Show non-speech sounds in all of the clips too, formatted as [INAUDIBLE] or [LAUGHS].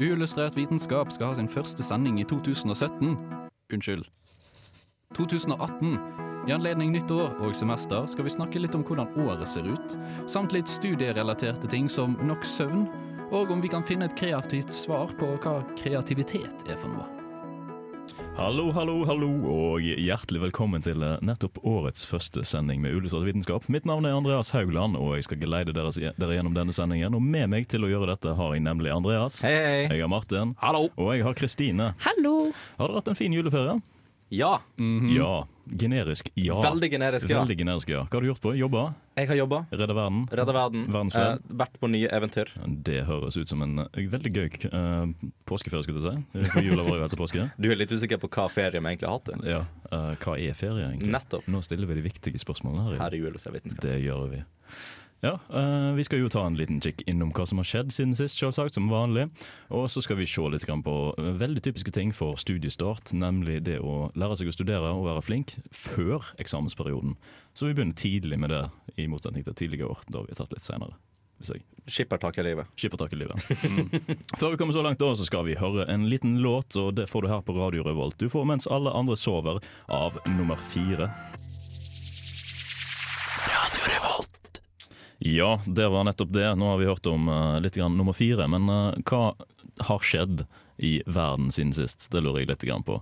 Uillustrert vitenskap skal ha sin første sending i 2017. Unnskyld. 2018. I anledning nytt år og semester skal vi snakke litt om hvordan året ser ut, samt litt studierelaterte ting som nok søvn, og om vi kan finne et kreativt svar på hva kreativitet er for noe. Hallo, hallo, hallo, og hjertelig velkommen til eh, nettopp årets første sending med Uillustrert vitenskap. Mitt navn er Andreas Haugland, og jeg skal geleide dere, dere gjennom denne sendingen. Og med meg til å gjøre dette har jeg nemlig Andreas. Hei, hei. Jeg har Martin. Hallo! Og jeg har Kristine. Hallo! Har dere hatt en fin juleferie? Ja. Ja. Generisk ja. Veldig generisk, ja. Veldig generisk, ja. Hva har du gjort på? Jobba? Jeg har jobba. Redde verden? Redda verden. Eh, vært på nye eventyr. Det høres ut som en eh, veldig gøy eh, påskeferie, skulle jeg si. For jula var jo etter påske. [LAUGHS] Du er litt usikker på hva ferie vi egentlig har hatt. Ja. eh, hva er ferie, egentlig? Nettopp. Nå stiller vi de viktige spørsmålene her. Her er julevitenskap. Det gjør vi. Ja, uh, Vi skal jo ta en liten kikk innom hva som har skjedd siden sist, selvsagt, som vanlig. Og så skal vi se litt på eh, veldig typiske ting for studiestart, nemlig det å lære seg å studere og være flink før eksamensperioden. Så vi begynner tidlig med det, i motsetning til tidligere år, da vi har tatt litt senere. Hvis jeg Skippertak i livet. Skippertak i livet. Mm. Før vi kommer så langt, da, så skal vi høre en liten låt, og det får du her på Radio Revolt. Du får 'Mens alle andre sover' av nummer fire. Ja, det var nettopp det. Nå har vi hørt om uh, litt grann nummer fire, men uh, hva har skjedd i verden siden sist? Det lurer jeg litt grann på.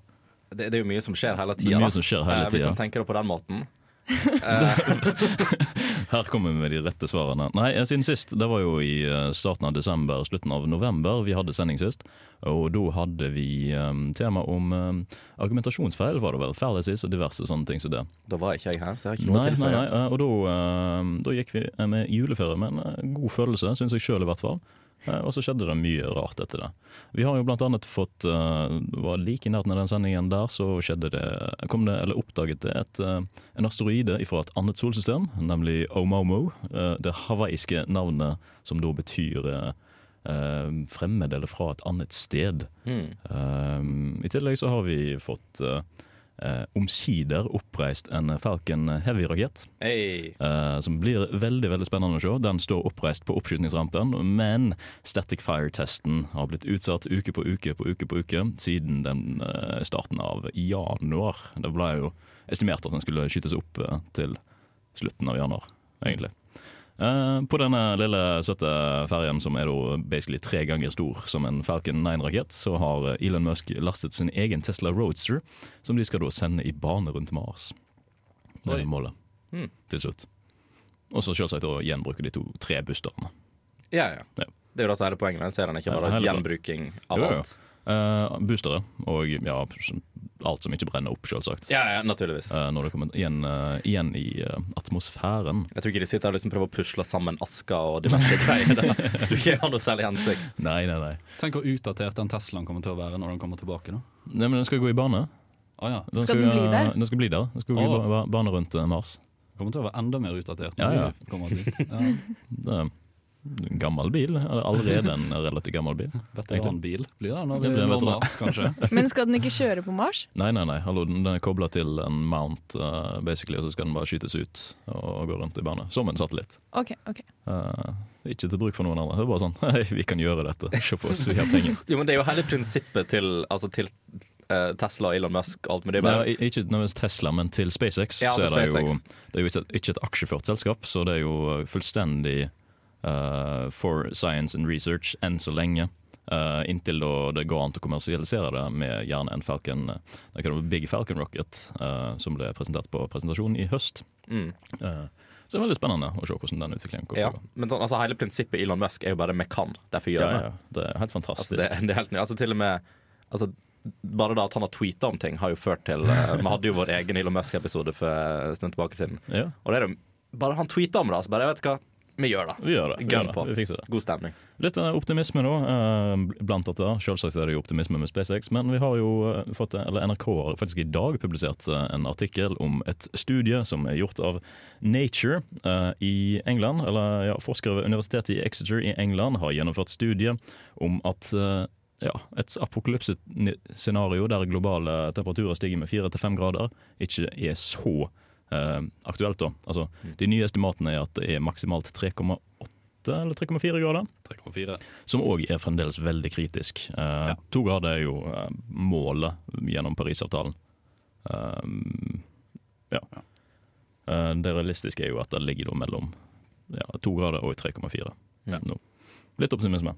Det, det er jo mye som skjer hele tida. hele Hvis man tenker det på den måten. [LAUGHS] [LAUGHS] Her kommer vi med de rette svarene. Nei, siden sist, det var jo i eh, starten av desember, slutten av november, vi hadde sending sist. Og da hadde vi um, tema om um, argumentasjonsfeil, var det vel. Fallacies og diverse sånne ting som det. Da var ikke jeg her, så jeg har ikke noe Nei, nei, nei, og da, eh, da gikk vi med juleferie med en god følelse, syns jeg sjøl i hvert fall. Eh, Og så skjedde det mye rart etter det. Vi har jo blant annet fått eh, var Like i nærheten av den sendingen der, så skjedde det kom det, eller oppdaget det et, eh, en asteroide fra et annet solsystem, nemlig Omomo. Det hawaiiske navnet som da betyr fremmed eller fra et annet sted. Mm. I tillegg så har vi fått eh, omsider oppreist en Falcon Heavy-rakett. Hey. Eh, som blir veldig veldig spennende å se. Den står oppreist på oppskytningsrampen, men Static Fire-testen har blitt utsatt uke på uke på uke på uke siden den eh, starten av januar. Det ble jo estimert at den skulle skytes opp eh, til slutten av januar, egentlig. Eh, på denne lille søte ferjen, som er da basically tre ganger stor som en Falcon 9-rakett, så har Elon Musk lastet sin egen Tesla Roadster, som de skal da sende i bane rundt Mars. Det Oi. er målet Mm. til slutt. Og så selvsagt å gjenbruke de to tre boosterne. Ja, ja. Ja. Det er jo det som er poenget med Den serien er ikke bare ja, gjenbruking av Jo, jo. Alt. Eh, boostere og ja, alt som ikke brenner opp, selvsagt. Ja, ja, naturligvis. uh, når det kommer igjen, uh, igjen i atmosfæren. Jeg tror ikke de sitter og liksom prøver å pusle sammen aska og diverse [LAUGHS] greier. Jeg tror ikke jeg har noe særlig hensikt. Nei, nei, nei. Tenk hvor utdatert den Teslaen kommer til å være når den kommer tilbake. da. nei men den skal gå i bane. Ah, ja. Skal den bli der? Den skal bli der. Den skal gå i bane rundt Mars. Den kommer til å være enda mer utdatert Ja, når ja. vi kommer dit. Ja. [LAUGHS] Det gammel bil. Allerede en relativt gammel bil. [LAUGHS] Veteranbil blir det når vi når. Mars, kanskje. [LAUGHS] Men skal den ikke kjøre på Mars? Nei, nei, nei. Hallo, den den er kobla til en mount, uh, basically, og så skal den bare skytes ut og gå rundt i bane. Som en satellitt. Ok, ok. Uh, ikke til bruk for noen andre. Det er bare sånn [LAUGHS] Hei, vi kan gjøre dette. Se på oss, vi har penger. Jo, men Det er jo hele prinsippet til, altså til eh, Tesla, Elon Musk alt, med det Nei, ikke nødvendigvis Tesla, men til SpaceX. Ja, så til er det, jo, det er jo ikke, et- ikke et aksjeført selskap, så det er jo fullstendig eh, for science and research enn så lenge. Uh, inntil det går an til å kommersialisere det med gjerne en Falcon uh, det kan være Big Falcon Rocket, uh, som ble presentert på presentasjonen i høst. mm. Så det er veldig spennende å se hvordan den utviklingen går. Ja, men sånn, altså, hele prinsippet Elon Musk er jo bare vi kan, derfor gjør vi ja, det. det er helt fantastisk. Altså, det, det er helt ny. Altså, til og med altså, Bare det at han har tweeta om ting, har jo ført til Vi hadde jo vår egen Elon Musk-episode for en stund tilbake siden. ja, Og det er jo bare han tweeta om det, altså bare jeg vet hva, vi gjør det. vi gjør det. Gun på. det. vi fikser det. God stemning. Litt eh, optimisme nå, eh, blant dette. Selvsagt er det jo optimisme med SpaceX, men vi har jo eh, fått, eller NRK har faktisk i dag publisert en artikkel om et studie som er gjort av Nature i England. Eller ja, forskere ved universitetet i Exeter i England har gjennomført studie om at ja, et apokalypsescenario der globale temperaturer stiger med fire til fem grader, ikke er så aktuelt. da. Altså, De nye estimatene er at det er maksimalt 3,8 eller 3,4 grader. 3,4. Som òg er fremdeles veldig kritisk. Eh, Ja. To grader er jo eh, målet gjennom Parisavtalen. Um, ja. Ja. Eh, det realistiske er jo at det ligger da mellom ja, to grader og 3,4 Ja. nå. Litt optimisme.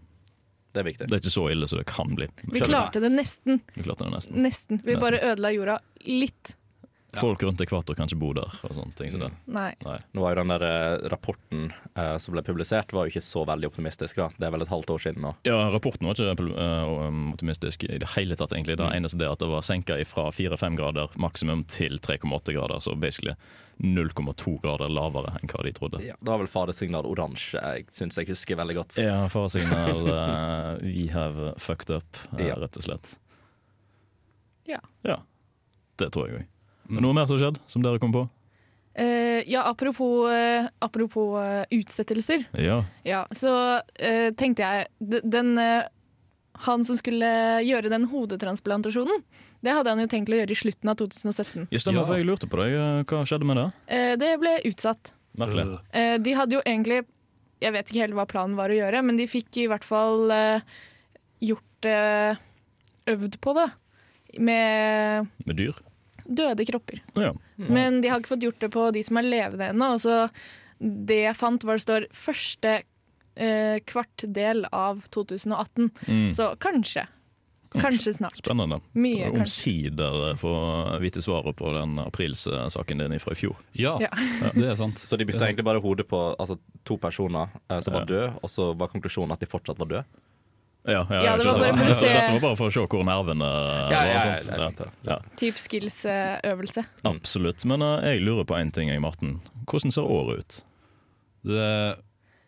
Det er viktig. Det er ikke så ille som det kan bli. Vi klarte det nesten. Vi klarte det nesten. Nesten. Vi bare ødela jorda litt. Ja. Folk rundt ekvator kan ikke bo der og sånne ting. Så det. Nei. Nei. Nå var jo den der eh, rapporten eh, som ble publisert, var jo ikke så veldig optimistisk. da Det er vel et halvt år siden nå. Ja, rapporten var ikke uh, optimistisk i det hele tatt, egentlig. Det Mm. eneste det at det var senka fra 4-5 grader maksimum til 3,8 grader, så basically 0,2 grader lavere enn hva de trodde. Ja, det var vel faresignal oransje, jeg syns jeg husker veldig godt. Ja, faresignal uh, [LAUGHS] We have fucked up, uh, Ja. rett og slett. Ja. Ja, det tror jeg òg. Mm. Noe mer som har skjedd, som dere kom på? Uh, ja, apropos, uh, apropos uh, utsettelser. Ja. Ja, så eh, tenkte jeg Den Han som skulle gjøre den hodetransplantasjonen, det hadde han jo tenkt å gjøre i slutten av 2017. Just det, Ja. for jeg lurte på deg. Hva skjedde med det? Eh, det ble utsatt. Merkelig. Eh, de hadde jo egentlig Jeg vet ikke helt hva planen var å gjøre, men de fikk i hvert fall gjort eh, Øvd på det. Med Med dyr? Døde kropper. Ja. Men de har ikke fått gjort det på de som er levende ennå. og så Det jeg fant, var det står første eh, kvartdel av 2018. Mm. Så kanskje. Kanskje snart. Spennende. Mye. Omsider få vite svaret på den aprilsaken din fra i fjor. Ja, Ja. [LAUGHS] det er sant. Så de bytta egentlig bare hodet på altså, to personer eh, som Ja. var døde, og så var konklusjonen at de fortsatt var døde. Ja, ja, Ja, det var bare for å [LAUGHS] se- Dette var bare for å se hvor nervene Ja, var. ja, ja, Typ skills-øvelse. absolutt. Men uh, jeg lurer på én ting, jeg, Marten. Hvordan ser året ut? Det,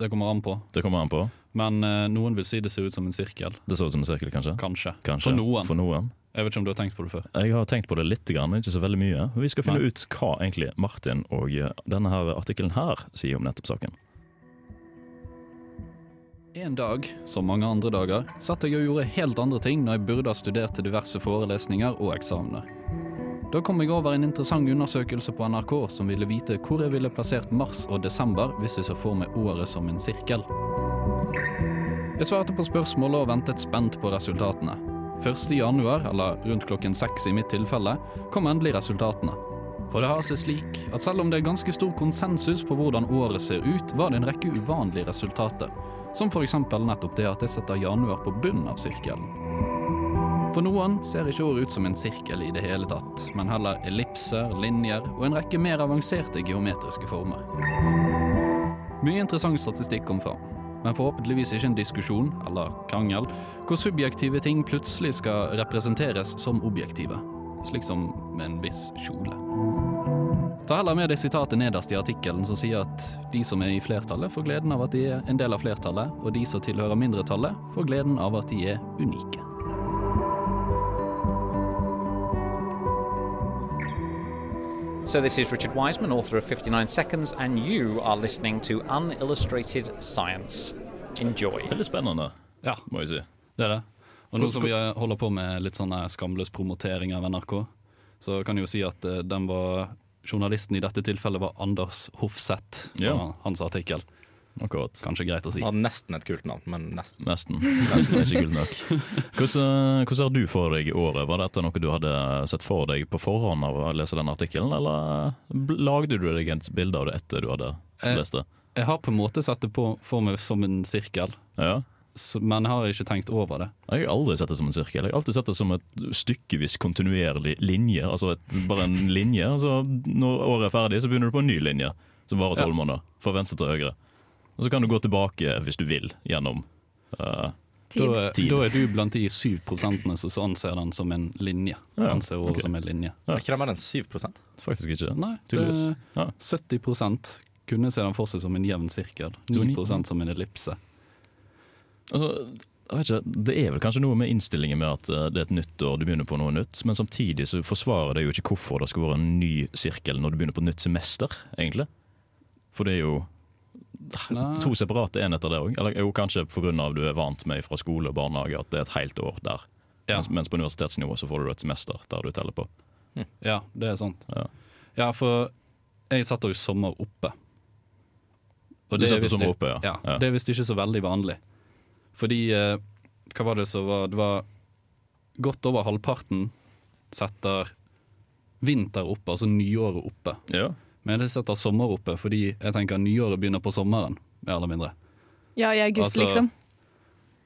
det kommer an på. Det kommer an på. Men uh, noen vil si det ser ut som en sirkel. Det ser ut som en sirkel, kanskje? Kanskje. Kanskje. For noen. For noen. Jeg vet ikke om du har tenkt på det før. Jeg har tenkt på det litt, grann, ikke så veldig mye. Vi skal finne Nei. ut hva egentlig Martin og eh, denne artikkelen her sier om nettopp saken. En dag, som mange andre dager, satt jeg og gjorde helt andre ting når jeg burde ha studert til diverse forelesninger og eksamener. Da kom jeg over en interessant undersøkelse på NRK som ville vite hvor jeg ville plassert mars og desember hvis jeg så for meg året som en sirkel. Jeg svarte på spørsmålet og ventet spent på resultatene. 1. januar, eller rundt klokken seks i mitt tilfelle, kom endelig resultatene. For det har seg slik at selv om det er ganske stor konsensus på hvordan året ser ut, var det en rekke uvanlige resultater. Som f.eks. nettopp det at jeg setter januar på bunnen av sirkelen. For noen ser ikke året ut som en sirkel i det hele tatt, men heller ellipser, linjer og en rekke mer avanserte geometriske former. Mye interessant statistikk kom fram, men forhåpentligvis ikke en diskusjon, eller krangel, hvor subjektive ting plutselig skal representeres som objektive. Slik som med en viss kjole. Ta heller med det sitatet nederst i artikkelen som sier at de som er i flertallet, får gleden av at de er en del av flertallet, og de som tilhører mindretallet, får gleden av at de er unike. So, this is Richard Wiseman, author of 59 Seconds, and you are listening to Unillustrated Science. Enjoy. Veldig spennende, Ja, må jeg si. det er det. Og nå som vi holder på med litt sånn skamløs promotering av NRK, så kan jeg jo si at eh, den var Journalisten i dette tilfellet var Anders Hofseth, Ja. hans artikkel. Akkurat. Kanskje greit å si. Har nesten et kult navn, men nesten. Nesten. [LAUGHS] Nesten ikke kult nok. Hvordan, hvordan har du for deg året? Var dette noe du hadde sett for deg på forhånd av å lese den artikkelen, eller lagde du deg et bilde av det etter du hadde Eh, lest det? Jeg har på en måte sett det på for meg som en sirkel, Ja. Men har ikke tenkt over det. Jeg har aldri sett det som en sirkel. Jeg har alltid sett det som et stykkevis kontinuerlig linje. Altså et, bare en linje. Altså når året er ferdig, så begynner du på en ny linje som varer tolv Ja. måneder. Fra venstre til høyre. Og så kan du gå tilbake, hvis du vil, gjennom uh, Tid. Da, Tid. da er du blant de syv prosentene som anser den som en linje. Ja, Anser året ok. som en linje. Ja. Er ikke det mer enn 7 Faktisk ikke. Nei, Tydeligvis. det, Ja. 70 kunne se den for seg som en jevn sirkel. Så ni- 9 som en ellipse. Altså, jeg vet ikke, Det er vel kanskje noe med innstillingen med at eh, det er et nytt år, du begynner på noe nytt. Men samtidig så forsvarer det jo ikke hvorfor det skal være en ny sirkel når du begynner på et nytt semester, egentlig. For det er jo Nei. to separate enheter der òg. Eller jo, kanskje pga. du er vant med fra skole og barnehage at det er et helt år der. Ja. Mens, mens på universitetsnivå så får du et semester der du teller på. Ja, det er sant. Ja. Ja, for jeg setter jo sommer oppe. Og Du det du satt sommer oppe, ja. ja. Ja. Det er visst ikke så veldig vanlig. Fordi eh, Hva var det som var Det var godt over halvparten setter vinter oppe, altså nyåret oppe. Ja. Men det setter sommer oppe fordi jeg tenker nyåret begynner på sommeren, mer eller mindre. Ja, i august, Altså- liksom.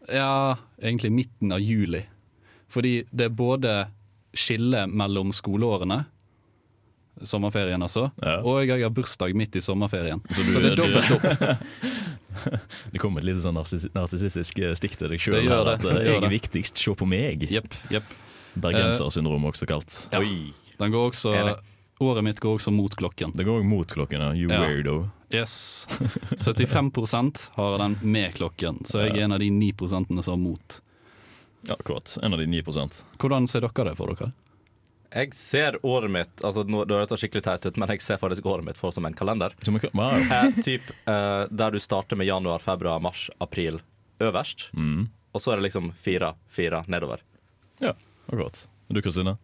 Ja, egentlig midten av juli. Fordi det er både skille mellom skoleårene, sommerferien altså, Ja. og jeg har bursdag midt i sommerferien. Så Så, det er dobbelt opp. [LAUGHS] [LAUGHS] Det kom et lite sånn narsis- narsissistisk eh, stikk til deg sjøl. Det det, At det eh, jeg er viktigst, se på meg. Yep, yep. Bergensersyndrom også kalt. Ja. Oi. Den går også, året mitt går også mot klokken. Det går også mot klokken, ja. You Ja. weirdo. Yes. [LAUGHS] 75 har den med klokken, så jeg er en av de 9% som har mot. Ja, akkurat. En av de 9% Hvordan ser dere det for dere? Jeg ser året mitt altså nå, Det høres skikkelig teit ut, men jeg ser faktisk året mitt for som en kalender. Er Wow. [LAUGHS] Eh, typ, eh, der du starter med januar, februar, mars, april øverst. Mm. Og så er det liksom fire, fire nedover. Ja, akkurat. Du Kristine?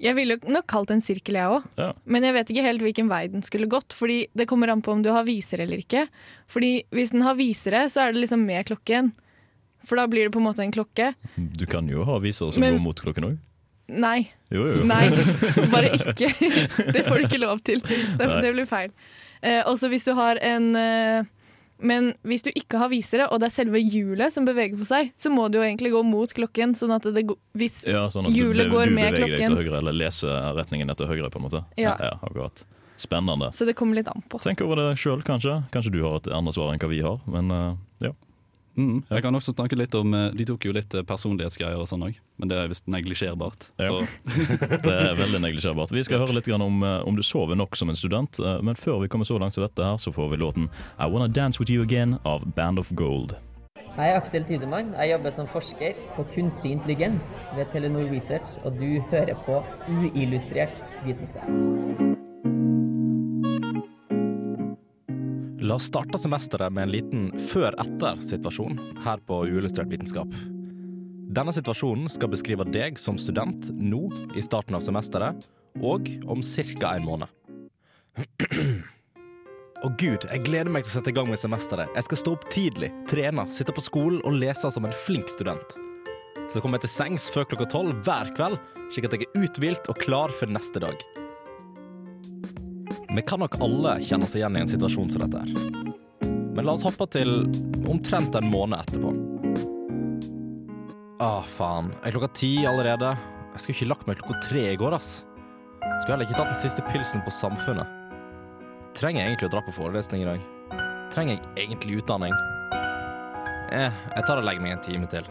Jeg ville nok kalt en sirkel, jeg òg. Ja. Men jeg vet ikke helt hvilken vei den skulle gått. Fordi Det kommer an på om du har visere eller ikke. Fordi Hvis den har visere, så er det liksom med klokken. For da blir det på en måte en klokke. Du kan jo ha visere som Men- går mot klokken òg. Nei. Jo, jo. Nei, [LAUGHS] bare ikke. [LAUGHS] Det får du ikke lov til. Det, det blir feil. Eh, også hvis du har en eh, Men hvis du ikke har visere, og det er selve hjulet som beveger på seg, så må du jo egentlig gå mot klokken. Sånn at det Hvis Ja, sånn at du, Hjulet du, går du med beveger deg til høyre, eller leser retningen etter høyre, på en måte. Ja. ja akkurat. Spennende. Så det kommer litt an på. Tenk over det sjøl, kanskje. Kanskje du har et annet svar enn hva vi har, men eh, ja. Mm. Jeg kan også snakke litt om eh, De tok jo litt eh, personlighetsgreier og sånn òg, men det er visst neglisjerbart. Ja. [LAUGHS] Det er veldig neglisjerbart. Vi skal høre litt om, eh, om du sover nok som en student, men før vi kommer så langt som dette her, så får vi låten I Wanna Dance With You Again av Band of Gold. Jeg er Aksel Tidemann. Jeg jobber som forsker på kunstig intelligens ved Telenor Research, og du hører på uillustrert vitenskap. La oss starte semesteret med en liten før-etter-situasjon her på Uillustrert vitenskap. Denne situasjonen skal beskrive deg som student nå i starten av semesteret, og om ca. en måned. Å gud, jeg gleder meg til å sette i gang med semesteret. Jeg skal stå opp tidlig, trene, sitte på skolen og lese som en flink student. Så kommer jeg til sengs før klokka tolv hver kveld, slik at jeg er uthvilt og klar for neste dag. Vi kan nok alle kjenne oss igjen i en situasjon som dette her. Men la oss hoppe til omtrent en måned etterpå. Å, faen. Er klokka ti allerede? Jeg skulle ikke lagt meg klokka tre i går, ass. Skulle heller ikke tatt den siste pilsen på Samfunnet. Trenger jeg egentlig å dra på forelesning i dag? Trenger jeg egentlig utdanning? Eh, jeg tar og legger meg en time til.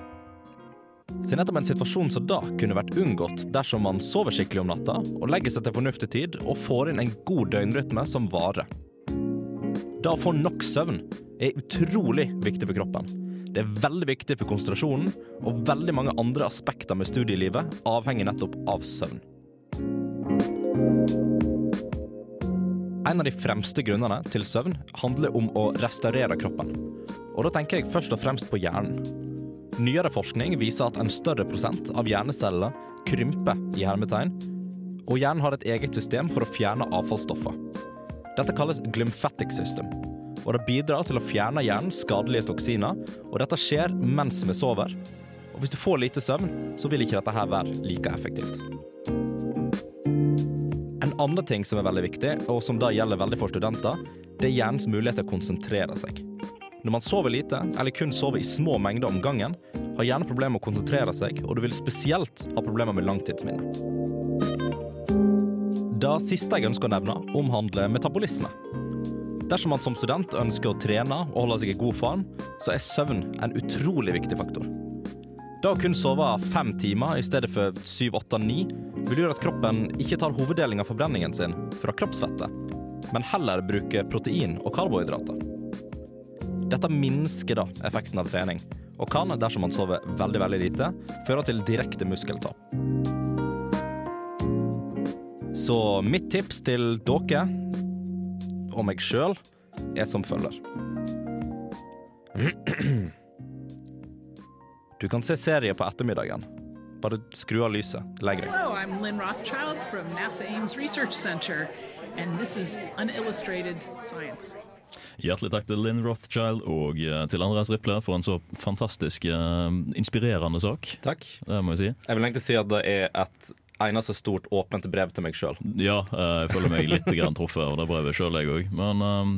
Så nettopp en situasjon som da kunne vært unngått dersom man sover skikkelig om natta og legger seg til fornuftig tid og får inn en god døgnrytme som varer. Da å få nok søvn er utrolig viktig for kroppen. Det er veldig viktig for konsentrasjonen, og veldig mange andre aspekter med studielivet avhenger nettopp av søvn. En av de fremste grunnene til søvn handler om å restaurere kroppen. Og da tenker jeg først og fremst på hjernen. Nyere forskning viser at en større prosent av hjernecellene krymper i hermetegn, og hjernen har et eget system for å fjerne avfallsstoffer. Dette kalles glymfatic system, og det bidrar til å fjerne hjernens skadelige toksiner, og dette skjer mens vi sover. Og hvis du får lite søvn, så vil ikke dette her være like effektivt. En annen ting som er veldig viktig, og som da gjelder veldig for studenter, det er hjernens mulighet til å konsentrere seg. Når man sover lite, eller kun sover i små mengder om gangen, har hjernen problemer med å konsentrere seg, og du vil spesielt ha problemer med langtidsminne. Det siste jeg ønsker å nevne, omhandler metabolisme. Dersom man som student ønsker å trene og holde seg i god form, så er søvn en utrolig viktig faktor. Da å kun sove fem timer i stedet for syv, åtte, ni vil gjøre at kroppen ikke tar hoveddelen av forbrenningen sin fra kroppsfettet, men heller bruker protein og karbohydrater. Dette minsker da effekten av trening, og kan, dersom man sover veldig veldig lite, føre til direkte muskeltap. Så mitt tips til dere, og meg sjøl, er som følger. Du kan se serie på ettermiddagen. Bare skru av lyset. Legg deg. Hello, I'm Lynn Rothschild from NASA Ames Research Center, and this is Unillustrated Science. Hjertelig takk til Lynn Rothschild og eh, til Andreas Riple for en så fantastisk eh, inspirerende sak. Takk. Det må jeg si. Jeg vil egentlig si at det er et eneste stort åpent brev til meg sjøl. Ja, eh, jeg føler meg litt grann truffet av det brevet sjøl, jeg òg. Men um,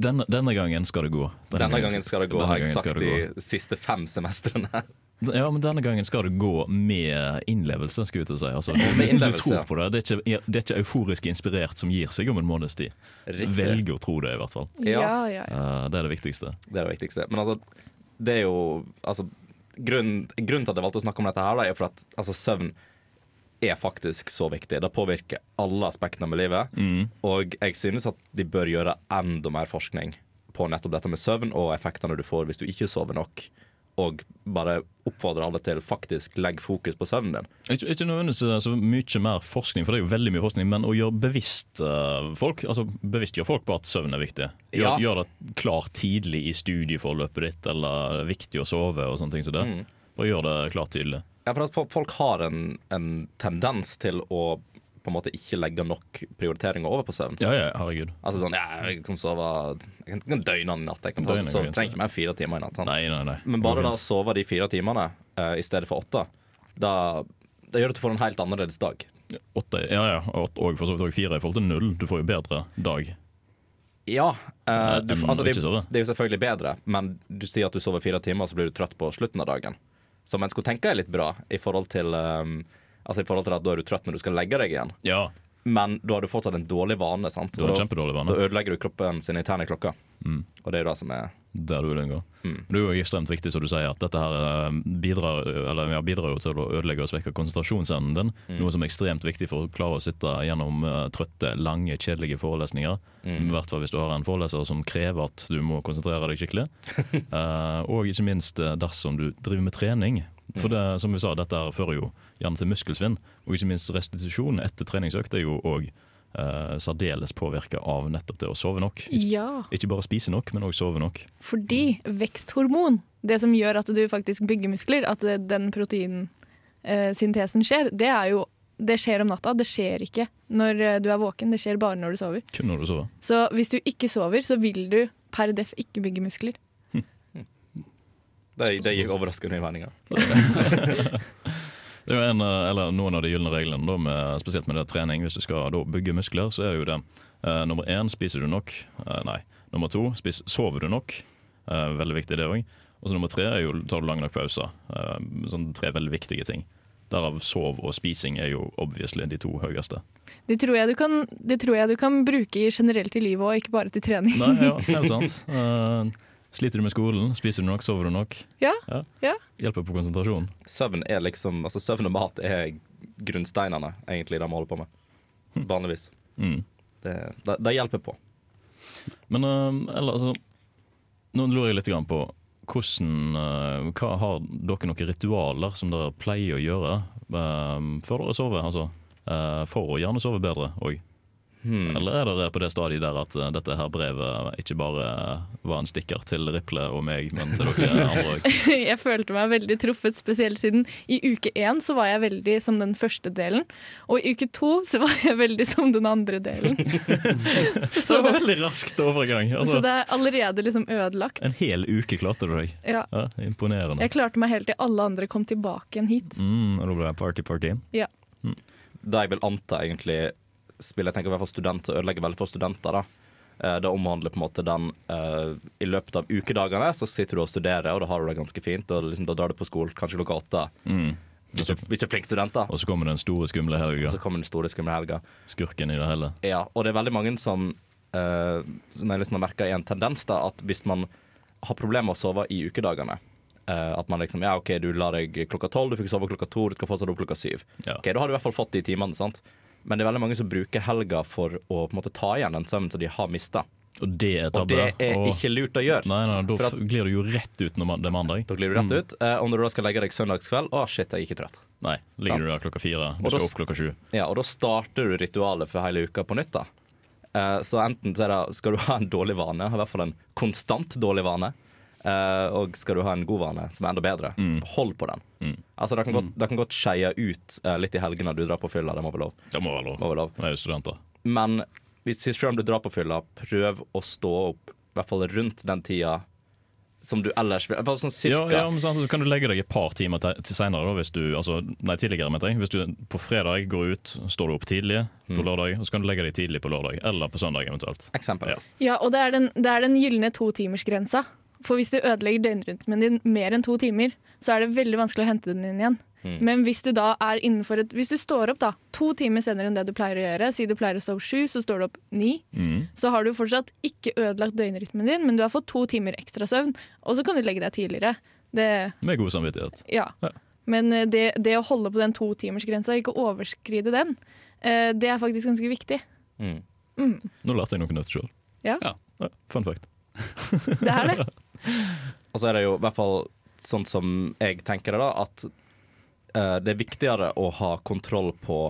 denne, denne gangen skal det gå. Denne gangen skal det gå, denne har jeg sagt de siste fem semestrene. Ja, men denne gangen skal det gå med innlevelse, skulle jeg til å si. Altså, [LAUGHS] med innlevelse, du tror på det. Det er, ikke, det er ikke euforisk inspirert som gir seg om en måneds tid. Riktig. Velg å tro det, i hvert fall. Ja. Ja, ja, ja. Eh, det er det viktigste. Det er det viktigste. Men altså, det er jo altså, grunnen, grunnen til at jeg valgte å snakke om dette, her da, er for at altså, søvn er faktisk så viktig. Det påvirker alle aspektene med livet. Mm. Og jeg synes at de bør gjøre enda mer forskning på nettopp dette med søvn og effektene du får hvis du ikke sover nok. Og bare oppfordre alle til faktisk legg fokus på søvnen din. Ikke, ikke nødvendigvis eh, så mye mer forskning, for det er jo veldig mye forskning, men å gjøre bevisst eh, folk Altså bevisstgjøre folk på at søvn er viktig. Gjør, Ja. gjør det klart tidlig i studieforløpet ditt, eller det er viktig å sove og sånne ting som det. Mm. Bare gjør det klart tydelig. Ja, for at Folk har en, en tendens til å på en måte ikke legge nok prioriteringer over på søvn. Ja, ja, herregud. Altså sånn, ja, Jeg kan sove Jeg kan, kan døgne i natt. Jeg kan ta, Døgne så, går trenger ikke mer fire timer i natt. Nei, nei, nei. Men bare da å sove de fire timene uh, i stedet for åtte, da, da gjør det at du får en helt annerledes dag. Åtte, ja, ja, og for så vidt også fire i forhold til null. Du får jo bedre dag. Ja, Uh, du, altså, det, det er jo selvfølgelig bedre, men du sier at du sover fire timer, så blir du trøtt på slutten av dagen. Som en skulle tenke er litt bra, i forhold til um, Altså i forhold til at da er du trøtt når du skal legge deg igjen. Ja, Men da har du fortsatt en dårlig vane. sant? du har en da, vane. da ødelegger du kroppen sin interne klokke. Mm. Og det er jo det som er Der du vil unngå. Mm. Det er jo ekstremt viktig, som du sier, at dette her eh, bidrar, eller, ja, bidrar jo til å ødelegge og svekke konsentrasjonsevnen din. Mm. Noe som er ekstremt viktig for å klare å sitte gjennom uh, trøtte, lange, kjedelige forelesninger. Mm. I hvert fall hvis du har en foreleser som krever at du må konsentrere deg skikkelig. uh, [LAUGHS] og ikke minst dersom du driver med trening. For Mm. det, som vi sa, dette her fører jo gjerne til muskelsvinn. Og ikke minst restitusjon etter treningsøkt er jo òg uh, særdeles påvirka av nettopp det å sove nok. Ikke, ja, ikke bare spise nok, men òg sove nok. fordi veksthormon, det som gjør at du faktisk bygger muskler, at den proteinsyntesen skjer, det er jo det skjer om natta. Det skjer ikke når eh, du er våken, det skjer bare når du sover. Kun når du sover. Så hvis du ikke sover, så vil du per def ikke bygge muskler. [LAUGHS] Det, det gikk overraskende i meninger. [LAUGHS] [LAUGHS] Det er jo en, eh, eller noen av de gylne reglene, da, med, spesielt med det trening. Hvis du skal da, bygge muskler, så er det jo det eh, nummer én spiser du nok. Eh, nei. Nummer to spis, sover du nok. Eh, veldig viktig, det òg. Og så nummer tre er jo tar du lang nok pause. Eh, sånn tre veldig viktige ting. Derav sov og spising er jo obviously de to høyeste. Det tror jeg du kan, det tror jeg du kan bruke generelt i livet og ikke bare til trening. Nei, ja, helt sant. [LAUGHS] Eh, sliter du med skolen, spiser du nok, sover du nok. Ja, ja. Hjelper på konsentrasjonen. Søvn er liksom, altså søvn og mat er grunnsteinene egentlig de holder på med. Vanligvis. Mm. Det, det, det hjelper på. Men uh, eller, altså, nå lurer jeg litt på hvordan, uh, hva Har dere noen ritualer som dere pleier å gjøre uh, før dere sover? Altså, eh, for å gjerne sove bedre òg. Hmm. Eller er dere på det stadiet der at eh, dette her brevet ikke bare var en stikker til Riple og meg, men til dere [LAUGHS] andre òg? [LAUGHS] Jeg følte meg veldig truffet, spesielt siden i uke én så var jeg veldig som den første delen, og i uke to så var jeg veldig som den andre delen. [LAUGHS] Så det var veldig raskt overgang. så Altså, det er allerede liksom ødelagt. en hel uke klarte du deg. Ja. Ja, imponerende. Jeg klarte meg helt til alle andre kom tilbake igjen hit. Mm, og da ble det party-party. Ja Det jeg vil anta egentlig spiller, jeg tenker i hvert fall student, ødelegger veldig for studenter. da. Eh, Det omhandler på en måte den uh, I løpet av ukedagene så sitter du og studerer, og da har du det ganske fint. Og liksom, da drar du på skolen kanskje klokka åtte. Mm. Hvis du, hvis du er flink student, da. Og så kommer den store, skumle helga. Og så kommer den store, skumle helga. Skurken i det hele. Ja, og det er veldig mange som uh, Som jeg liksom har merka er en tendens, da, at hvis man har problemer med å sove i ukedagene uh, At man liksom Ja, OK, du la deg klokka tolv, du fikk sove klokka to, du skal fortsatt opp klokka syv. Ja. Ok, Da har du i hvert fall fått de timene, sant? Men det er veldig mange som bruker helga for å på en måte ta igjen den søvnen som de har mista. Og det er Og det er og... ikke lurt å gjøre. Nei, nei, da at- glir du jo rett ut når det er mandag. Da glir du rett ut. Eh, og når du da skal legge deg søndagskveld, å shit, jeg er ikke trøtt. Nei, ligger du der klokka fire, du Og skal da... opp klokka sju. Ja, Og da starter du ritualet for hele uka på nytt. da Eh, Så enten så er det, skal du ha en dårlig vane, i hvert fall en konstant dårlig vane. Eh, og skal du ha en god vane som er enda bedre, hold på den. Mm. Altså Det kan godt, det kan godt skeie ut uh, litt i helgene du drar på fylla, det må være lov. Det må være lov. Må være lov. Jeg er jo studenter. Men hvis selv om du drar på fylla, prøv å stå opp i hvert fall rundt den tida som du ellers vil. Bare sånn Ja, cirka. ja, men sant, så kan du legge deg et par timer til, da, hvis du, altså, nei, tidligere. mener jeg. Hvis du på fredag går ut, står du opp tidlig Mm. på lørdag, og så kan du legge deg tidlig på lørdag, eller på søndag eventuelt. Eksempel. Ja, og det er den, det er den gylne totimersgrensa. For hvis du ødelegger døgnrytmen din mer enn to timer, så er det veldig vanskelig å hente den inn igjen. Mm. Men hvis du da er innenfor et Hvis du står opp da to timer senere enn det du pleier å gjøre, si du pleier å stå opp sju, så står du opp ni, Mm. så har du fortsatt ikke ødelagt døgnrytmen din, men du har fått to timer ekstra søvn, og så kan du legge deg tidligere. Det, Med god samvittighet. ja. Ja. Men eh, det, det å holde på den totimersgrensa, ikke overskride den, eh, det er faktisk ganske viktig. Mm. Nå lærte jeg noe nytt sjøl. Ja. fun fact. Det er det. [LAUGHS] Og så er det jo i hvert fall sånn som jeg tenker det, da, at uh, det er viktigere å ha kontroll på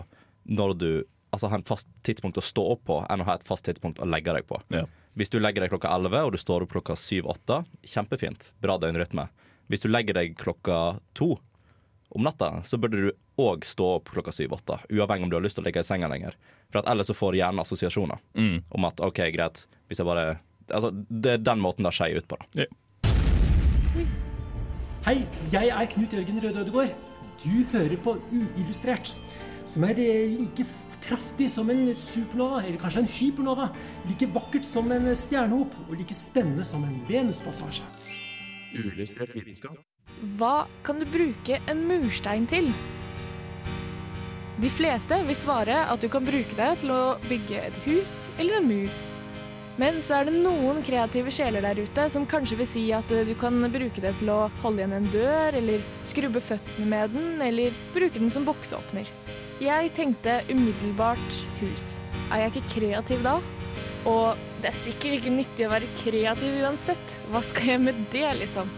når du Altså ha en fast tidspunkt å stå opp på, enn å ha et fast tidspunkt å legge deg på. Ja. Hvis du legger deg klokka 11 og du står opp klokka 7-8, kjempefint. Bra døgnrytme. Hvis du legger deg klokka 2 om natta, så burde du òg stå opp klokka 7-8, uavhengig om du har lyst til å ligge i senga lenger. For ellers så får hjernen assosiasjoner Mm. om at OK, greit, hvis jeg bare Altså, det er den måten det skeier ut på, da. Hei, jeg er Knut Jørgen Røde Ødegård. Du hører på Uillustrert, som er eh, like kraftig som en supernova, eller kanskje en hypernova. Like vakkert som en stjernehop, og like spennende som en Venuspassasje. Hva kan du bruke en murstein til? De fleste vil svare at du kan bruke det til å bygge et hus eller en mur. Men så er det noen kreative sjeler der ute som kanskje vil si at du kan bruke det til å holde igjen en dør, eller skrubbe føttene med den, eller bruke den som bokseåpner. Jeg tenkte umiddelbart hus. Er jeg ikke kreativ da? Og det er sikkert ikke nyttig å være kreativ uansett. Hva skal jeg med det, liksom?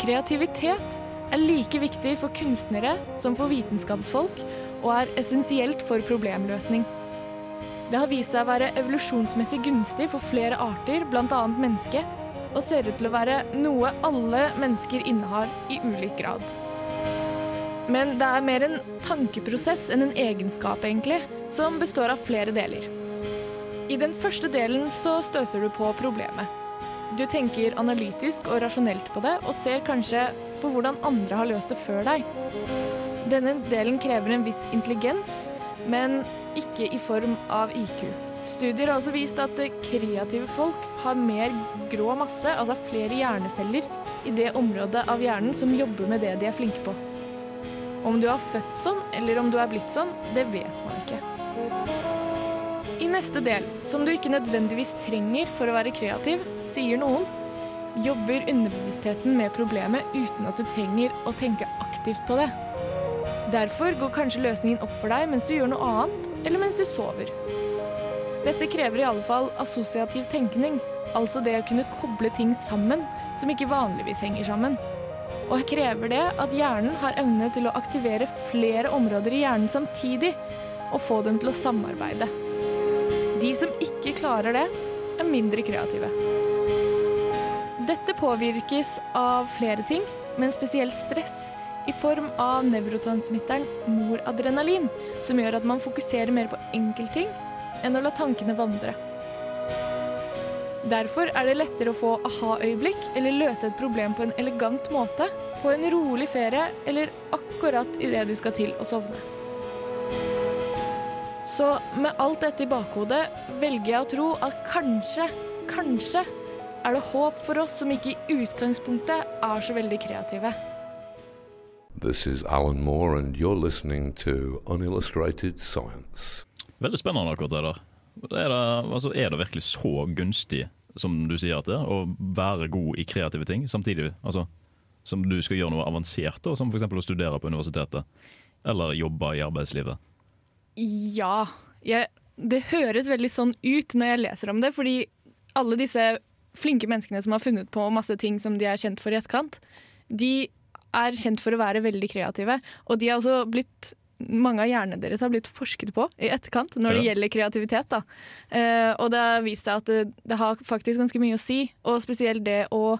Kreativitet er like viktig for kunstnere som for vitenskapsfolk, og er essensielt for problemløsning. Det har vist seg å være evolusjonsmessig gunstig for flere arter, bl.a. mennesket, og ser ut til å være noe alle mennesker innehar i ulik grad. Men det er mer en tankeprosess enn en egenskap, egentlig, som består av flere deler. I den første delen så støter du på problemet. Du tenker analytisk og rasjonelt på det, og ser kanskje på hvordan andre har løst det før deg. Denne delen krever en viss intelligens, men ikke i form av IQ. Studier har også vist at kreative folk har mer grå masse, altså flere hjerneceller, i det området av hjernen som jobber med det de er flinke på. Om du har født sånn, eller om du er blitt sånn, det vet man ikke. I neste del, som du ikke nødvendigvis trenger for å være kreativ, sier noen, jobber underbevisstheten med problemet uten at du trenger å tenke aktivt på det. Derfor går kanskje løsningen opp for deg mens du gjør noe annet, eller mens du sover. Dette krever i alle fall assosiativ tenkning, altså det å kunne koble ting sammen som ikke vanligvis henger sammen. Og krever det at hjernen har evne til å aktivere flere områder i hjernen samtidig, og få dem til å samarbeide. De som ikke klarer det, er mindre kreative. Dette påvirkes av flere ting, men spesielt stress, i form av nevrotransmitteren noradrenalin, som gjør at man fokuserer mer på enkeltting enn å la tankene vandre. Derfor er det lettere å få aha-øyeblikk eller løse et problem på en elegant måte, på en rolig ferie eller akkurat idet du skal til å sovne. Så med alt dette i bakhodet velger jeg å tro at kanskje, kanskje er det håp for oss som ikke i utgangspunktet er så veldig kreative. This is Alan Moore, and you're listening to Unillustrated Science. Veldig spennende akkurat det der. Er det, altså, er det virkelig så gunstig som du sier at det er, å være god i kreative ting samtidig? Altså, som du skal gjøre noe avansert, da, som f.eks. å studere på universitetet? Eller jobbe i arbeidslivet? Ja. Jeg, det høres veldig sånn ut når jeg leser om det, fordi alle disse flinke menneskene som har funnet på masse ting som de er kjent for i etterkant, de er kjent for å være veldig kreative. Og de har også blitt mange av hjernene deres har blitt forsket på i etterkant når det Ja. gjelder kreativitet. Da. Eh, og det har vist seg at det, det har faktisk ganske mye å si, og spesielt det å,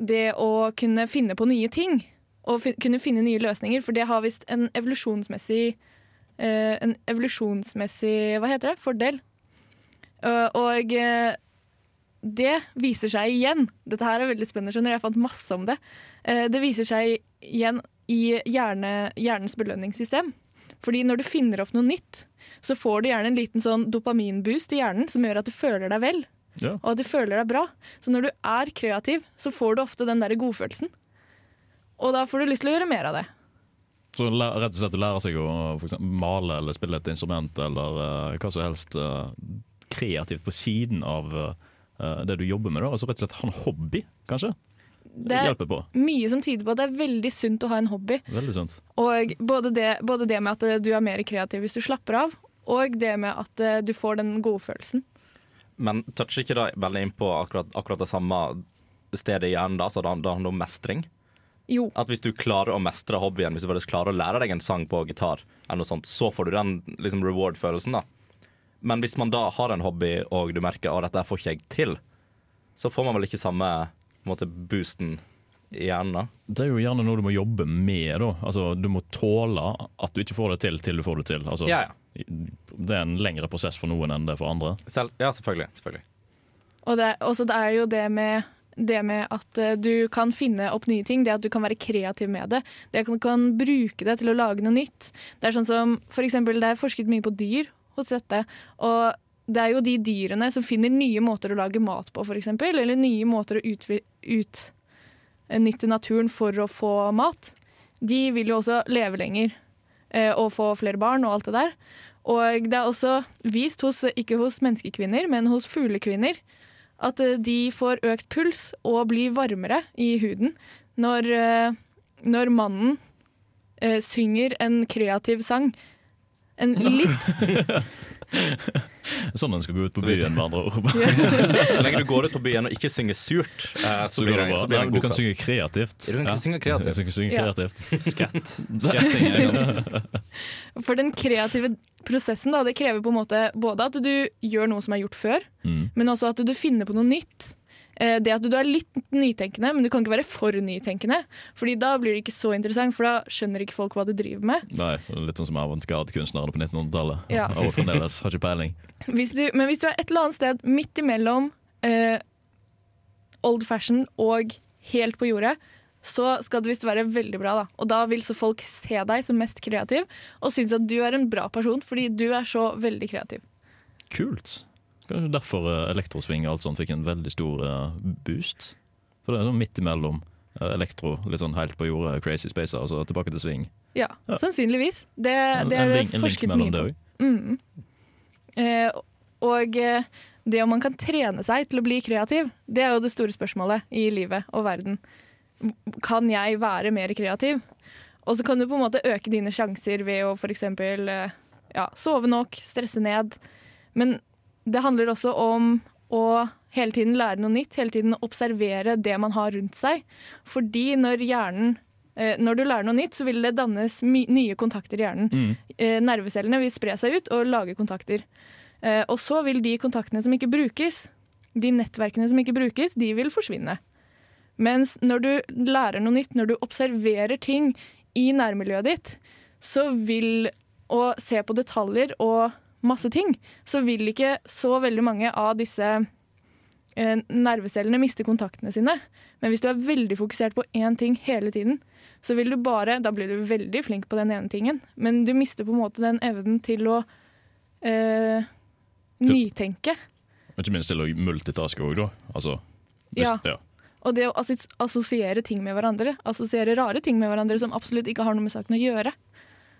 det å kunne finne på nye ting. Og fin kunne finne nye løsninger, for det har visst en evolusjonsmessig eh, en evolusjonsmessig hva heter det, fordel. Uh, og eh, det viser seg igjen Dette her er veldig spennende, skjønner. Jeg fant masse om det. Eh, det viser seg igjen i hjerne, hjernens belønningssystem. Fordi når du finner opp noe nytt, så får du gjerne en liten sånn dopaminboost i hjernen som gjør at du føler deg vel, Ja. og at du føler deg bra. Så når du er kreativ, så får du ofte den der godfølelsen. Og da får du lyst til å gjøre mer av det. Så rett og slett å lære seg å male eller spille et instrument eller uh, hva som helst uh, kreativt på siden av eh, det du jobber med. Da. Altså rett og slett ha en hobby, kanskje. Det er på. mye som tyder på at det er veldig sunt å ha en hobby. Veldig sunt. Og både det, både det med at eh, du er mer kreativ hvis du slapper av, og det med at eh, du får den godfølelsen. Men toucher ikke det veldig inn på akkurat, akkurat det samme stedet i hjernen, da, så det, det handler om mestring? Jo. At hvis du klarer å mestre hobbyen, hvis du faktisk klarer å lære deg en sang på gitar, eller noe sånt, så får du den liksom, reward-følelsen. da. Men hvis man da har en hobby, og du merker at dette får ikke jeg til, så får man vel ikke samme måte, boosten i hjernen. da. Det er jo gjerne noe du må jobbe med. Da. Altså, du må tåle at du ikke får det til til du får det til. Altså, Ja, ja. Det er en lengre prosess for noen enn det er for andre. Selv, ja, selvfølgelig. selvfølgelig. Og det, også det er jo det med, det med at eh, du kan finne opp nye ting, det at du kan være kreativ med det. Det at du kan bruke det til å lage noe nytt. Det er sånn som, for eksempel, det er forsket mye på dyr hos dette. Og det er jo de dyrene som finner nye måter å lage mat på, eksempel, eller nye måter å utnytte naturen for å få mat. De vil jo også leve lenger eh, og få flere barn og alt det der. Og det er også vist, hos, ikke hos menneskekvinner, men hos fuglekvinner, at eh, de får økt puls og blir varmere i huden når, eh, når mannen synger en kreativ sang. En litt [LAUGHS] Sånn en skal gå ut på byen, med andre ord. [LAUGHS] Så lenge du går ut på byen og ikke synger surt, eh, så, Så blir det, bra. så blir det Nei, en du kan synge kreativt. Du kan Ja. synge kreativt. kan synge Ja. kreativt. Sketting [LAUGHS] er ganske For den kreative prosessen da, det krever på en måte både at du gjør noe som er gjort før, Mm. men også at du finner på noe nytt. Eh, Det at du er litt nytenkende, men du kan ikke være for nytenkende. Fordi da blir det ikke så interessant, for da skjønner ikke folk hva du driver med. Nei, litt sånn som avantgarde-kunstnerne på 1900-tallet. Ja. Og fremdeles har ikke peiling. Hvis du, men hvis du er et eller annet sted midt imellom eh, old fashion og helt på jordet, så skal det visst være veldig bra. da. Og da vil så folk se deg som mest kreativ, og synes at du er en bra person fordi du er så veldig kreativ. Kult. Kanskje derfor eh, elektrosving og alt sånt fikk en veldig stor eh, boost. For det er sånn midt imellom eh, elektro, litt sånn helt på jordet, crazy spacer, og så tilbake til sving. Ja, Ja. sannsynligvis. Det, det er det forsket mye på. Mm. Eh, og det om man kan trene seg til å bli kreativ, det er jo det store spørsmålet i livet og verden. Kan jeg være mer kreativ? Og så kan du på en måte øke dine sjanser ved å f.eks. Ja, sove nok, stresse ned. Men det handler også om å hele tiden lære noe nytt, hele tiden observere det man har rundt seg. Fordi når hjernen eh, Når du lærer noe nytt, så vil det dannes nye kontakter i hjernen Mm. eh, nervecellene vil spre seg ut og lage kontakter. Eh, og så vil de kontaktene som ikke brukes, de nettverkene som ikke brukes, de vil forsvinne. Mens når du lærer noe nytt, når du observerer ting i nærmiljøet ditt, så vil å se på detaljer og masse ting, så vil ikke så veldig mange av disse eh, nervecellene miste kontaktene sine. Men hvis du er veldig fokusert på én ting hele tiden, så vil du bare Da blir du veldig flink på den ene tingen, men du mister på en måte den evnen til å eh, nytenke. Og ikke minst til å multitaske òg, da. Altså, Ja. ja. Og det å assosiere ting med hverandre. Assosiere rare ting med hverandre som absolutt ikke har noe med saken å gjøre.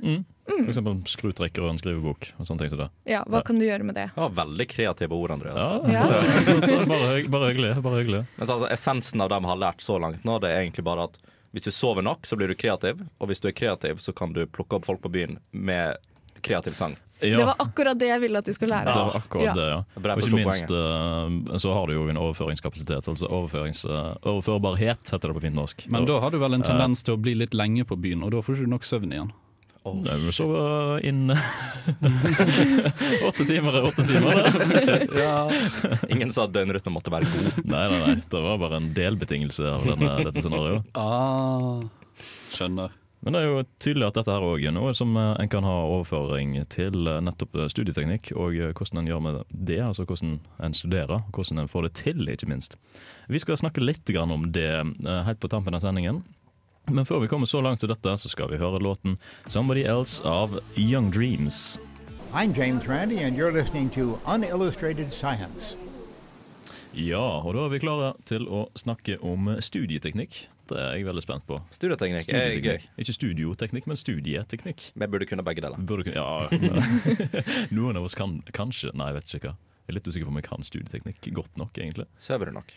Mm. For eksempel skrutrekker og en skrivebok og sånne ting som det. Ja, Hva kan du gjøre med det? Det var veldig kreative ord, Andreas. Ja, Ja. [LAUGHS] bare, hyg- bare hyggelig. Bare hyggelig. Men altså, essensen av det vi har lært så langt nå, det er egentlig bare at hvis du sover nok, så blir du kreativ. Og hvis du er kreativ, så kan du plukke opp folk på byen med kreativ sang. Ja, Det var akkurat det jeg ville at du skulle lære. det var akkurat Ja. det, ja. Og ikke minst eh, så har du jo en overføringskapasitet. Altså overførings, eh, overførbarhet, heter det på fint norsk. Men da har du vel en tendens til å bli litt lenge på byen, og da får du ikke nok søvn igjen. Nei, vi så inne [LAUGHS] Åtte timer er åtte timer, det. [LAUGHS] Ingen sa at døgnrytmen måtte være god. Nei, nei, nei. Det var bare en delbetingelse av denne, dette scenarioet. Ah, skjønner. Men det er jo tydelig at dette her òg er noe som eh, en kan ha overføring til eh, nettopp eh, studieteknikk, og hvordan en gjør med det. Altså hvordan en studerer, hvordan en får det til, ikke minst. Vi skal snakke litt om det helt på tampen av sendingen. Men før vi kommer så langt til dette, så skal vi høre låten 'Somebody Else' av Young Dreams. I'm James Randi, and you're listening to Unillustrated Science. Ja, og da er vi klare til å snakke om studieteknikk. Det er jeg veldig spent på. Studieteknikk er gøy. Studieteknikk. Ikke studioteknikk, men studieteknikk. Vi burde kunne begge deler. Burde kunne, ja, [LAUGHS] Noen av oss kan kanskje Nei, jeg vet ikke hva. Jeg er litt usikker på om jeg kan studieteknikk godt nok, egentlig. Sover du nok?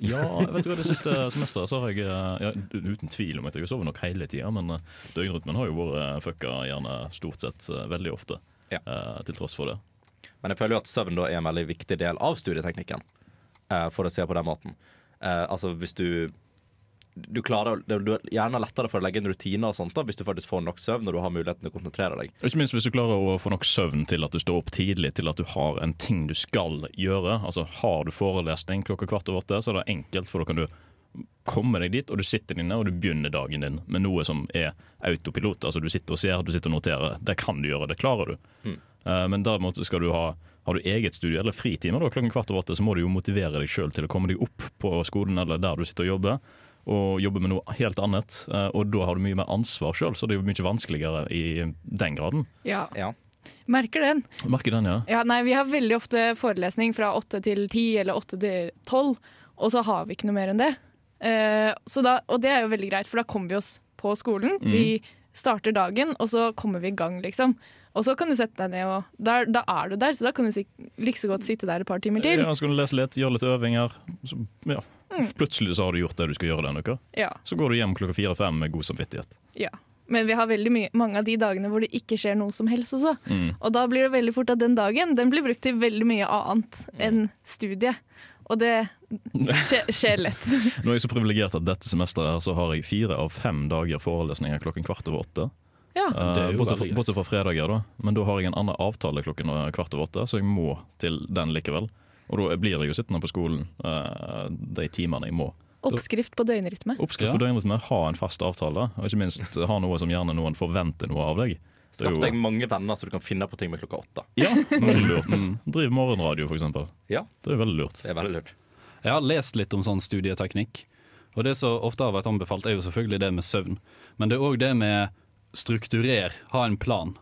Ja, vet du hva, det siste [LAUGHS] semesteret så har jeg eh, ja, Uten tvil om at jeg har sovet nok hele tida, men eh, døgnrytmen har jo vært eh, fucka gjerne stort sett veldig ofte. Ja. Til tross for det. Men jeg føler jo at søvn da er en veldig viktig del av studieteknikken, for å se på den måten. Altså hvis du du klarer, det er gjerne lettere for å legge inn rutiner og sånt da, hvis du faktisk får nok søvn og du har muligheten til å konsentrere deg. Og Ikke minst hvis du klarer å få nok søvn til at du står opp tidlig, til at du har en ting du skal gjøre. Altså Har du forelesning klokka kvart over åtte, så er det enkelt, for da kan du komme deg dit, og du sitter inne og du begynner dagen din med noe som er autopilot. Altså Du sitter og ser, du sitter og noterer. Det kan du gjøre, det klarer du. Mm. Eh, men derimot skal du ha har du eget studie eller fritimer da, klokken kvart over åtte, så må du jo motivere deg sjøl til å komme deg opp på skolen eller der du sitter og jobber, og jobbe med noe helt annet. Eh, Og da har du mye mer ansvar sjøl, så det er jo mye vanskeligere i den graden. Ja, Ja. merker den. Merker den, ja. Ja, nei, vi har veldig ofte forelesning fra åtte til ti eller åtte til tolv, og så har vi ikke noe mer enn det. Uh, så da, og det er jo veldig greit, for da kommer vi oss på skolen. Vi starter dagen, og så kommer vi i gang, liksom. Og så kan du sette deg ned, og der, da er du der, så da kan du like så godt sitte der et par timer til. Ja, så kan du lese litt, gjøre litt øvinger. Så, ja. Plutselig så har du gjort det du skal gjøre den uka. Ja, Så går du hjem klokka fire-fem med god samvittighet. ja. Men vi har veldig mye, mange av de dagene hvor det ikke skjer noe som helst også. Mm. Og da blir det veldig fort at den dagen den blir brukt til veldig mye annet enn studie. Og det skjer, skjer lett. [LAUGHS] Nå er jeg så privilegert at dette semesteret her så har jeg fire av fem dager forelesninger klokken kvart over åtte. Ja. Bortsett, fra, bortsett fra fredager, da. Men da har jeg en annen avtale klokken eh, kvart over åtte, så jeg må til den likevel. Og da blir jeg jo sittende på skolen eh, de timene jeg må. Oppskrift på døgnrytme. Oppskrift Ja. på døgnrytme, ha en fast avtale, og ikke minst ha noe som gjerne noen forventer noe av deg. Skaff deg mange venner så du kan finne på ting med klokka åtte. Ja, veldig lurt. Driv morgenradio, for eksempel. Ja, Det er veldig lurt. det er veldig lurt. Jeg har lest litt om sånn studieteknikk. Og det som ofte har vært anbefalt, er jo selvfølgelig det med søvn. Men det er òg det med strukturer, ha en plan.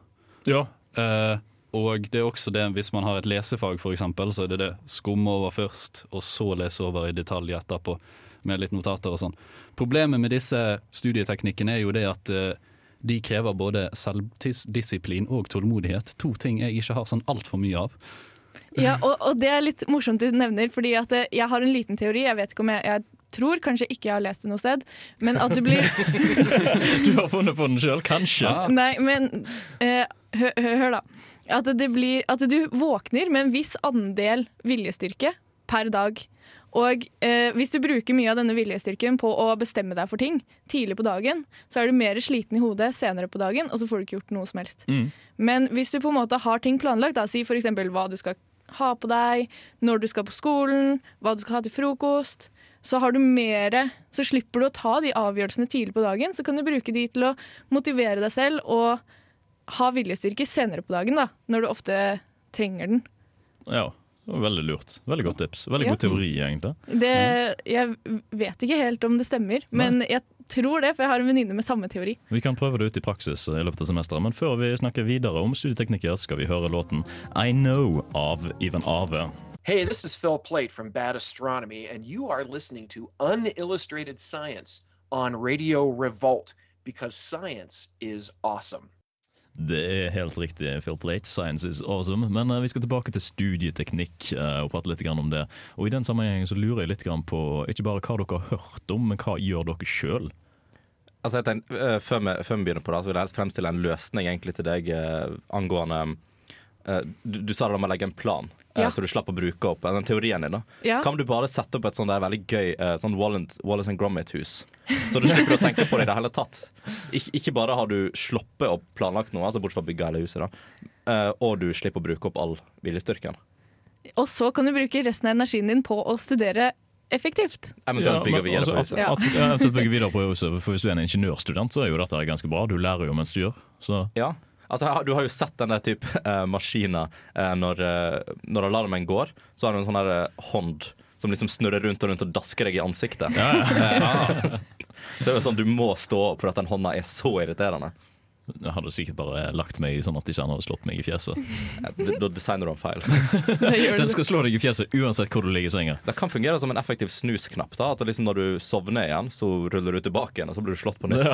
Ja. Eh, og det er også det hvis man har et lesefag, f.eks., så er det det skumme over først, og så lese over i detalj etterpå, med litt notater og sånn. Problemet med disse studieteknikkene er jo det at eh, de krever både selvdisiplin og tålmodighet. To ting jeg ikke har sånn altfor mye av. Ja, og, og det er litt morsomt du nevner, fordi at eh, jeg har en liten teori. Jeg vet ikke om jeg, jeg tror kanskje ikke jeg har lest det noe sted, men at du blir [LAUGHS] Du har funnet på den sjøl, kanskje? Nei, men eh, hør, hør, hør da. At, det blir, at du våkner med en viss andel viljestyrke per dag. Og eh, hvis du bruker mye av denne viljestyrken på å bestemme deg for ting tidlig på dagen, så er du mer sliten i hodet senere på dagen, og så får du ikke gjort noe som helst. Mm. Men hvis du på en måte har ting planlagt, da, si f.eks. hva du skal ha på deg, når du skal på skolen, hva du skal ha til frokost, så har du mere, så slipper du å ta de avgjørelsene tidlig på dagen. Så kan du bruke de til å motivere deg selv og ha viljestyrke senere på dagen, da, når du ofte trenger den. Ja, det var veldig lurt. Veldig godt tips. Veldig Ja. god teori, egentlig. Det, jeg vet ikke helt om det stemmer, men jeg tror det, for jeg har en venninne med samme teori. Vi kan prøve det ut i praksis i løpet av semesteret, men før vi snakker videre om studieteknikker, skal vi høre låten I Know av Ivan Ave. Hey, this is Phil Plate from Bad Astronomy, and you are listening to Unillustrated Science on Radio Revolt because science is awesome. Det er helt riktig, Phil Plate. Science is awesome. Men uh, vi skal tilbake til studieteknikk uh, og prate litt om det. Og i den sammenhengen så lurer jeg litt på ikke bare hva dere har hørt om, men hva gjør dere sjøl? Altså uh, før, vi, før vi begynner på det, så vil jeg helst fremstille en løsning egentlig til deg angående du, du sa det om å legge en plan, eh, Ja. så du slapp å bruke opp den teorien din. da Ja. Kan du bare sette opp et sånt der veldig gøy eh, sånn Wallace, Wallace and Gromit-hus? Så du slipper å tenke på det i det hele tatt. Ik ikke bare har du sluppet å planlagt noe, altså bortsett fra å bygge hele huset, da eh, og du slipper å bruke opp all viljestyrken. Og så kan du bruke resten av energien din på å studere effektivt. Eventuelt bygger men videre på altså, huset. at- at- ja, eventuelt bygge videre på huset. For hvis du er en ingeniørstudent, så er jo dette ganske bra. Du lærer jo mens du gjør. Så Ja. Altså, du har jo sett den der type eh, maskiner eh, når, eh, når alarmen går. Så har du en sånn der eh, hånd som liksom snurrer rundt og rundt og dasker deg i ansiktet. Ja, ja. [LAUGHS] det er jo sånn Du må stå opp for at den hånda er så irriterende. Jeg hadde sikkert bare lagt meg sånn at ikke han hadde slått meg i fjeset. Eh, Da designer du [LAUGHS] den feil. Den skal slå deg i fjeset uansett hvor du ligger i senga. Det kan fungere som en effektiv snusknapp. da At liksom Når du sovner igjen, så ruller du tilbake igjen, og så blir du slått på nytt.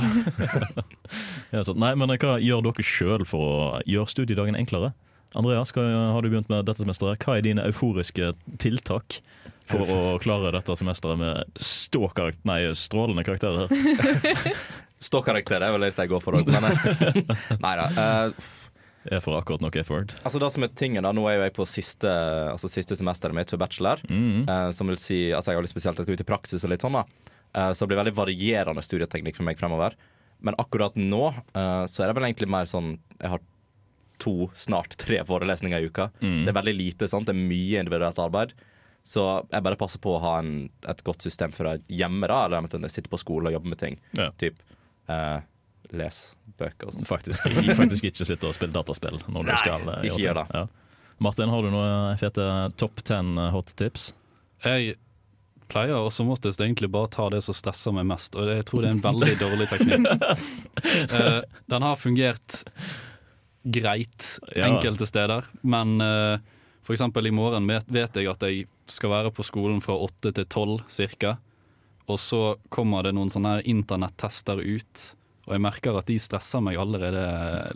Ja, [LAUGHS] så, nei, men hva gjør dere sjøl for å gjøre studiedagen enklere? Andreas, hva har du begynt med dette semesteret? Hva er dine euforiske tiltak for å klare dette semesteret med strålende karakterer? [LAUGHS] Ståkarakter er vel litt jeg går for òg, men eh, [LAUGHS] Nei da. Uh, Er for akkurat nok effort. Altså det som er tingen da, Nå er jo jeg på siste, altså siste semesteret mitt for bachelor. Mm. Uh, som vil si, altså Jeg har litt spesielt, jeg skal ut i praksis og litt sånn da uh, Så det blir veldig varierende studieteknikk for meg fremover. Men akkurat nå uh, så er det vel egentlig mer sånn Jeg har to, snart tre forelesninger i uka. Mm. Det er veldig lite, sant? det er mye individuelt arbeid. Så jeg bare passer på å ha en, et godt system for å hjemme, da eller eventuelt jeg sitter på skole og jobber med ting. Ja. Typ eh, les bøker og sånn. Faktisk, faktisk ikke sitte og spille dataspill når du Nei, skal uh, ikke gjøre gjør det. Ja. Martin, har du noe fete topp ten hot tips? Jeg pleier også som oftest egentlig bare ta det som stresser meg mest, og jeg tror det er en veldig dårlig teknikk. uh, [LAUGHS] den har fungert greit Ja. enkelte steder, men uh, eksempel i morgen vet, vet jeg at jeg skal være på skolen fra åtte til tolv cirka, og så kommer det noen sånne internettester ut, og jeg merker at de stresser meg allerede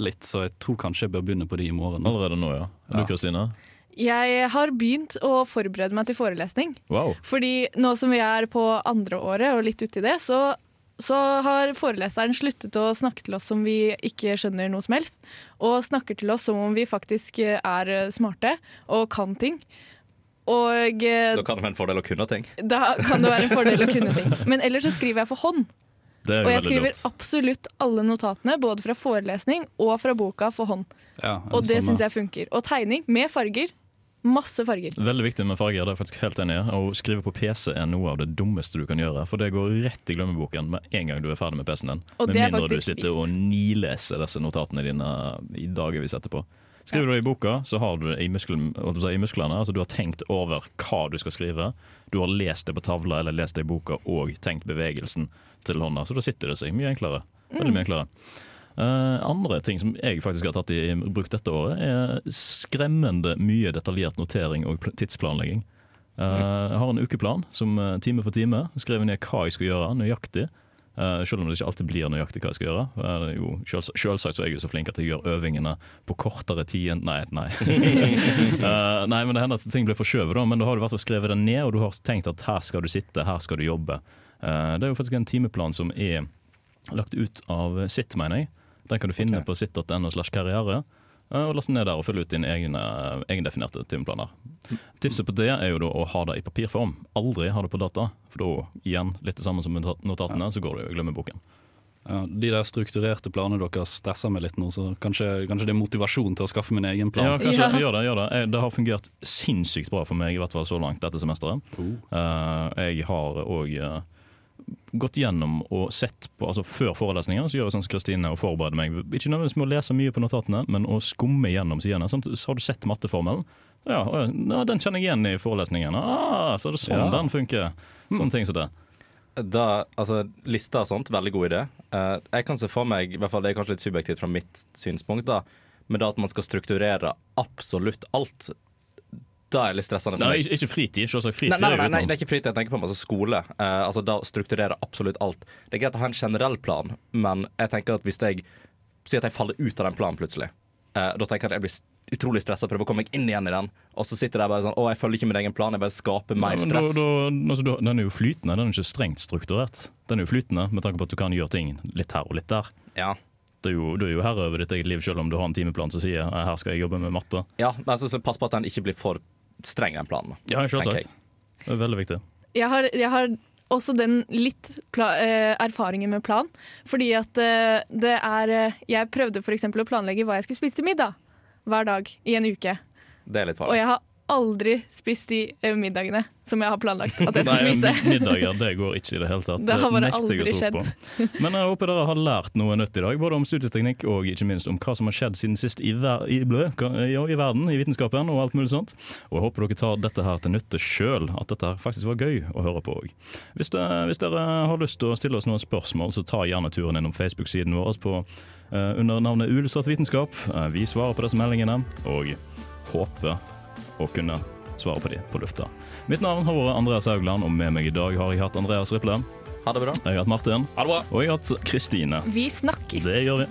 litt, så jeg tror kanskje jeg bør begynne på de i morgen. Allerede nå, ja. Du, Ja. Kristine? Jeg har begynt å forberede meg til forelesning. Wow. Fordi nå som vi er på andre året og litt uti det, så, så har foreleseren sluttet å snakke til oss som vi ikke skjønner noe som helst, og snakker til oss som om vi faktisk er smarte og kan ting. Og eh, Da kan det være en fordel å kunne ting. da kan det være en fordel å kunne ting. Men ellers så skriver jeg for hånd. Det er Og jeg skriver lurt. absolutt alle notatene, både fra forelesning og fra boka, for hånd. Ja, Og det syns jeg funker. Og tegning med farger. Masse farger. Veldig viktig med farger. det er jeg faktisk helt enig. Å skrive på PC er noe av det dummeste du kan gjøre. For det går rett i glemmeboken med en gang du er ferdig med PC-en din. Og med det er mindre du sitter vist. og nileser disse notatene dine i dagevis etterpå. Skriver du det i boka, så har du det i, musklene. Altså Du har tenkt over hva du skal skrive. Du har lest det på tavla eller lest det i boka og tenkt bevegelsen til hånda. Så da sitter det seg mye enklere. Veldig mye enklere. Uh, andre ting som jeg faktisk har tatt i bruk dette året, er skremmende mye detaljert notering og tidsplanlegging. Uh, jeg har en ukeplan som eh, time for time skriver ned hva jeg skal gjøre, nøyaktig. Eh, selv om det ikke alltid blir nøyaktig hva jeg skal gjøre. Uh, jo selv, Selvsagt så er jeg jo så flink at jeg gjør øvingene på kortere tid enn Nei, nei. uh, [LAUGHS] nei, men Det hender at ting blir forskjøvet, da, men da har du vært og skrevet det ned, og du har tenkt at her skal du sitte, her skal du jobbe. Uh, det er jo faktisk en timeplan som er lagt ut av Sitt, mener jeg. Den kan du finne på sitt.no slash karriere. Eh, Og laste ned der og fylle ut dine egne egendefinerte timeplaner. Tipset på det er jo da å ha det i papirform. Aldri ha det på data, for da igjen, litt det samme som notatene, så går det jo i glemmeboken. Ja, de der strukturerte planene dere stresser med litt nå, så kanskje, kanskje det er motivasjon til å skaffe min egen plan. Ja, kanskje, Ja. gjør det, gjør det. Det har fungert sinnssykt bra for meg, i hvert fall så langt dette semesteret. Uh. jeg har òg gått gjennom og sett på altså Før forelesninger så gjør jeg sånn som Kristine og forbereder meg. Ikke nødvendigvis med å lese mye på notatene, men å skumme gjennom sidene. Sånn, så har du sett matteformelen. Ja, ja, den kjenner jeg igjen i forelesningen. Ah, så er det sånn Ja. den funker. Sånne ting som det. Da, altså, Lister og sånt, veldig god idé. Eh, jeg kan se for meg, i hvert fall det er kanskje litt subjektivt fra mitt synspunkt, da, men da at man skal strukturere absolutt alt, da er det litt stressende Nei, ikke, ikke fritid. Selvsagt fritid. Nei, nei, nei, nei, det er ikke fritid jeg tenker på, men altså skole. Uh, altså Da strukturerer absolutt alt. Det er greit å ha en generell plan, men jeg tenker at hvis jeg sier at jeg faller ut av den planen plutselig, uh, da tenker jeg at jeg blir utrolig stressa, prøver å komme meg inn igjen i den, og så sitter jeg bare sånn Å, jeg følger ikke min egen plan, jeg bare skaper mer da- stress. da- altså, da- den er jo flytende, den er ikke strengt strukturert. Den er jo flytende med tanke på at du kan gjøre ting litt her og litt der. Ja. Du er jo, du jo herre over ditt eget liv selv om du har en timeplan som sier «Eh, her skal jeg jobbe med matte. ja, men så pass på at den ikke blir for streng, enn planen. Ja, selvsagt. Det er veldig viktig. Jeg har, jeg har også den litt pla eh, erfaringen med plan. Fordi at eh, det er eh, Jeg prøvde f.eks. å planlegge hva jeg skulle spise til middag hver dag i en uke. Det er litt Og farlig. jeg har aldri spist de eh, middagene som jeg har planlagt at jeg [LAUGHS] skal spise. mid- middager det går ikke i det hele tatt. [LAUGHS] Det har bare aldri skjedd. på. Men jeg håper dere har lært noe nytt i dag, både om studieteknikk og ikke minst om hva som har skjedd siden sist i, ver i, blø, ja, i verden, i vitenskapen og alt mulig sånt. Og jeg håper dere tar dette her til nytte sjøl, at dette faktisk var gøy å høre på òg. Hvis, hvis dere har lyst til å stille oss noen spørsmål, så ta gjerne turen innom Facebook-siden vår på, eh, under navnet Uillustrert vitenskap. Eh, vi svarer på disse meldingene, og håper å kunne svare på de på lufta. Mitt navn har vært Andreas Haugland, og med meg i dag har jeg hatt Andreas Riple. Ha det bra. Jeg har hatt Martin. Ha det bra. Og jeg har hatt Kristine. Vi snakkes. Det gjør vi.